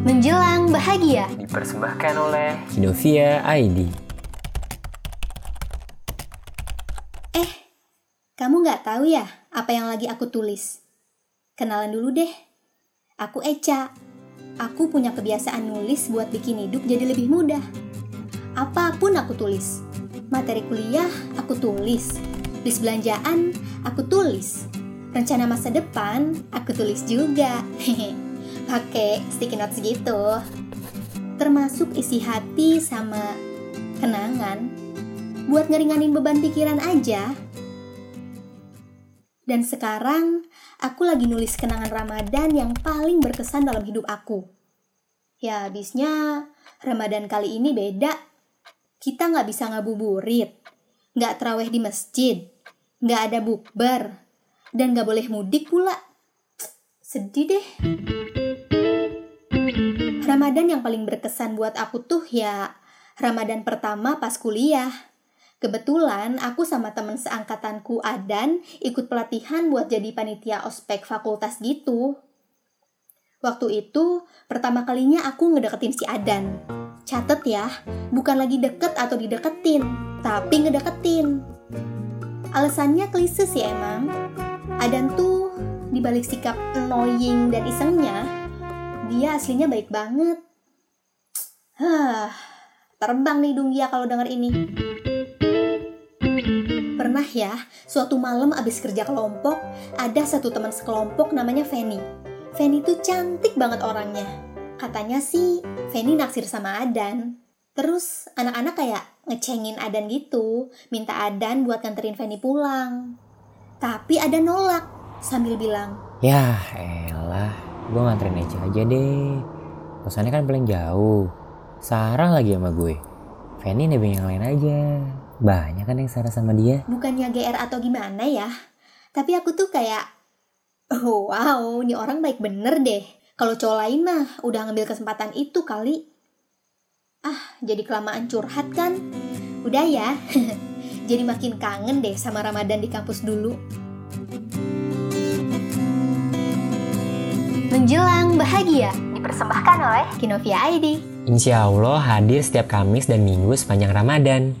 Menjelang bahagia. dipersembahkan oleh Kinovia ID. Eh, kamu nggak tahu ya apa yang lagi aku tulis? Kenalan dulu deh. Aku Eca. Aku punya kebiasaan nulis buat bikin hidup jadi lebih mudah. Apa pun aku tulis. Materi kuliah aku tulis. List belanjaan aku tulis. Rencana masa depan aku tulis juga. Hehe. Pakai sticky notes gitu. Termasuk isi hati sama kenangan buat ngeringanin beban pikiran aja. Dan sekarang aku lagi nulis kenangan Ramadan yang paling berkesan dalam hidup aku. Ya habisnya Ramadan kali ini beda. Kita nggak bisa ngabuburit, nggak teraweh di masjid, nggak ada bukber, dan nggak boleh mudik pula. Sedih deh. Ramadan yang paling berkesan buat aku tuh ya Ramadan pertama pas kuliah. Kebetulan aku sama temen seangkatanku Adan ikut pelatihan buat jadi panitia ospek fakultas gitu. Waktu itu pertama kalinya aku ngedeketin si Adan. Catet ya, bukan lagi deket atau dideketin, tapi ngedeketin. Alasannya klise sih emang. Adan tuh dibalik sikap annoying dan isengnya, dia aslinya baik banget. Hah, terbang nih Dunggia kalau denger ini. Pernah ya, suatu malam abis kerja kelompok, ada satu teman sekelompok namanya Feni. Feni tuh cantik banget orangnya. Katanya sih, Feni naksir sama Adan. Terus anak-anak kayak ngecengin Adan gitu, minta Adan buat nganterin Feni pulang. Tapi Adan nolak, sambil bilang, Ya elah, gue nganterin Eca aja deh. Kosannya kan paling jauh. Sarang lagi sama gue. Fanny nebeng yang lain aja. Banyak kan yang sarah sama dia. bukannya GR atau gimana ya? Tapi aku tuh kayak, oh, wow, ini orang baik bener deh. Kalau cowok lain mah udah ngambil kesempatan itu kali. Ah, jadi kelamaan curhat kan? Udah ya, jadi makin kangen deh sama Ramadan di kampus dulu. Menjelang bahagia dipersembahkan oleh Kinovia ID. Insya Allah hadir setiap Kamis dan Minggu sepanjang Ramadan.